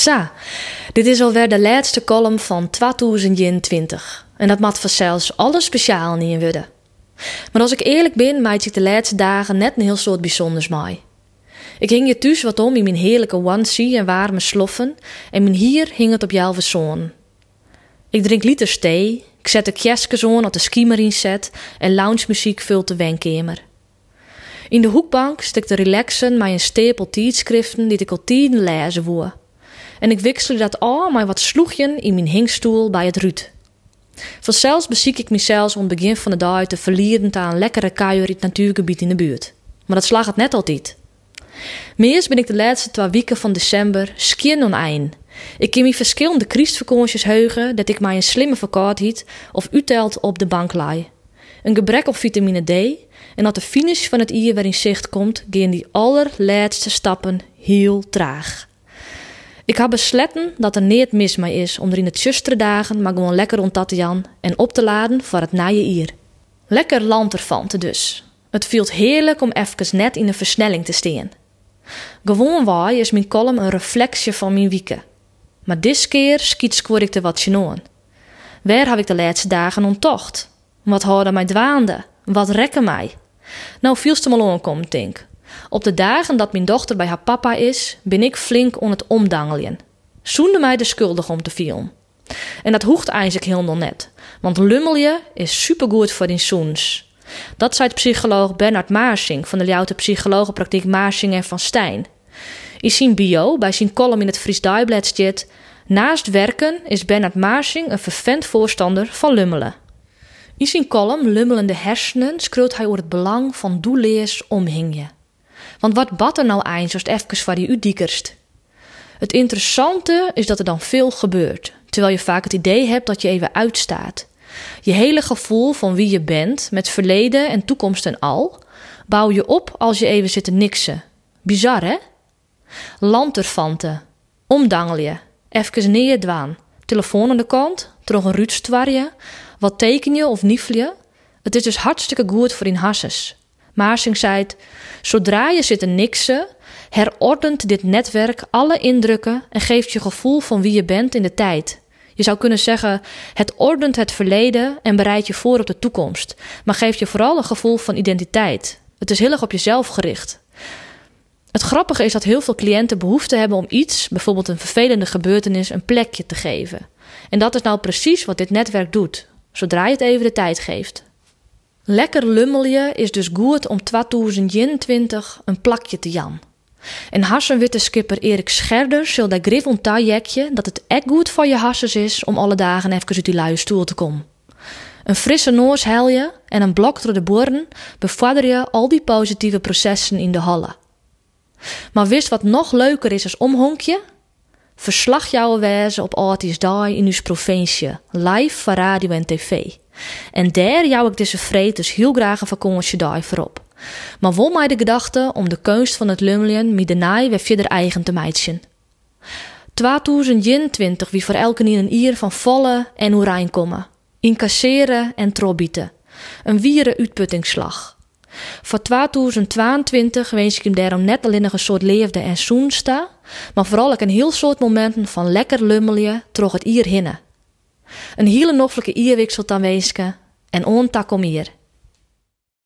Sa, dit is alweer de laatste column van 2020. En dat mat vanzelfs alles speciaal niet worden. Maar als ik eerlijk ben, maak ik de laatste dagen net een heel soort bijzonders mee. Ik hing je thuis wat om in mijn heerlijke onesie en warme sloffen. En mijn hier hing het op jouw zoon. Ik drink liters thee, ik zet de kjeskes aan op de skimarine set en lounge-muziek vult de wenkamer. In de hoekbank stik te relaxen met een stapel tijdschriften die ik al tien lezen woe. En ik wissel dat al met wat sloegjen in mijn hingstoel bij het ruut. Vanzelfs beziek ik mezelf om het begin van de dag te verlieren aan een lekkere kuier in het natuurgebied in de buurt. Maar dat slag het net altijd. Meest ben ik de laatste twee weken van december skien on ein. Ik kan me verschillende kriestvakanties heugen dat ik mij een slimme verkoudheid of utelt op de bank laai. Een gebrek op vitamine D en dat de finish van het jaar weer in zicht komt, gaan die allerlaatste stappen heel traag. Ik heb besletten dat er niet mis mee is om er in de tjustere dagen maar gewoon lekker rond te jan en op te laden voor het naaie ier. Lekker lanterfanten dus. Het viel heerlijk om even net in een versnelling te staan. Gewoon waai is mijn column een reflectie van mijn wieken. Maar dit keer schiet ik er wat genoen. Waar heb ik de laatste dagen onttocht? Wat houden mij dwaande? Wat rekken mij? Nou, vielste mal aankomt, denk. Op de dagen dat mijn dochter bij haar papa is, ben ik flink on het omdangeljen. Zoende mij de schuldig om te film. En dat hoeft eigenlijk helemaal net, want lummelje is supergoed voor in zoens. Dat zei psycholoog Bernard Maarsing van de Ljouwte Psychologenpraktijk Maarsing en Van Stijn. In zijn bio, bij zijn column in het Fries Dagblad staat... Naast werken is Bernard Maarsing een vervent voorstander van lummelen. In zijn column Lummelende hersenen schreeuwt hij over het belang van doeleers omhingje. Want wat bad er nou eens als het even voor die u diekerst? Het interessante is dat er dan veel gebeurt, terwijl je vaak het idee hebt dat je even uitstaat. Je hele gevoel van wie je bent, met verleden en toekomst en al, bouw je op als je even zit te niksen. Bizar, hè? Lanterfanten, omdangel je, even neerdwaan, telefoon aan de kant, terug een ruutstwarje, wat teken je of niefel je? Het is dus hartstikke goed voor in hasses. Maarsing zei: Zodra je zit te niksen, herordent dit netwerk alle indrukken en geeft je gevoel van wie je bent in de tijd. Je zou kunnen zeggen: het ordent het verleden en bereidt je voor op de toekomst, maar geeft je vooral een gevoel van identiteit. Het is heel erg op jezelf gericht. Het grappige is dat heel veel cliënten behoefte hebben om iets, bijvoorbeeld een vervelende gebeurtenis, een plekje te geven. En dat is nou precies wat dit netwerk doet, zodra je het even de tijd geeft. Lekker lummelje is dus goed om 2021 een plakje te jan. En hassenwitte skipper Erik Scherder zal daar grif dat het echt goed voor je hassens is om alle dagen even uit die luie stoel te komen. Een frisse noors je en een blok door de boren bevorder je al die positieve processen in de halle. Maar wist wat nog leuker is als omhonkje? Verslag jouw wijze op Artis Day in uw provincie, live van radio en tv. En daar jou ik deze vreed dus heel graag een vakantie daar voorop. Maar wol mij de gedachte om de kunst van het lummelien met de naai weer verder eigen te meidsen. 2021 wie voor elke in een ier van volle en oerijn komen. Incasseren en trobieten. Een wieren uitputtingsslag. Voor 2022 wens ik hem daarom net alleen nog een soort leefde en zoensta, maar vooral ook een heel soort momenten van lekker lummelje troch het ier hinnen. Een hele noffelijke ierwiksel dan weeske en ontak om hier.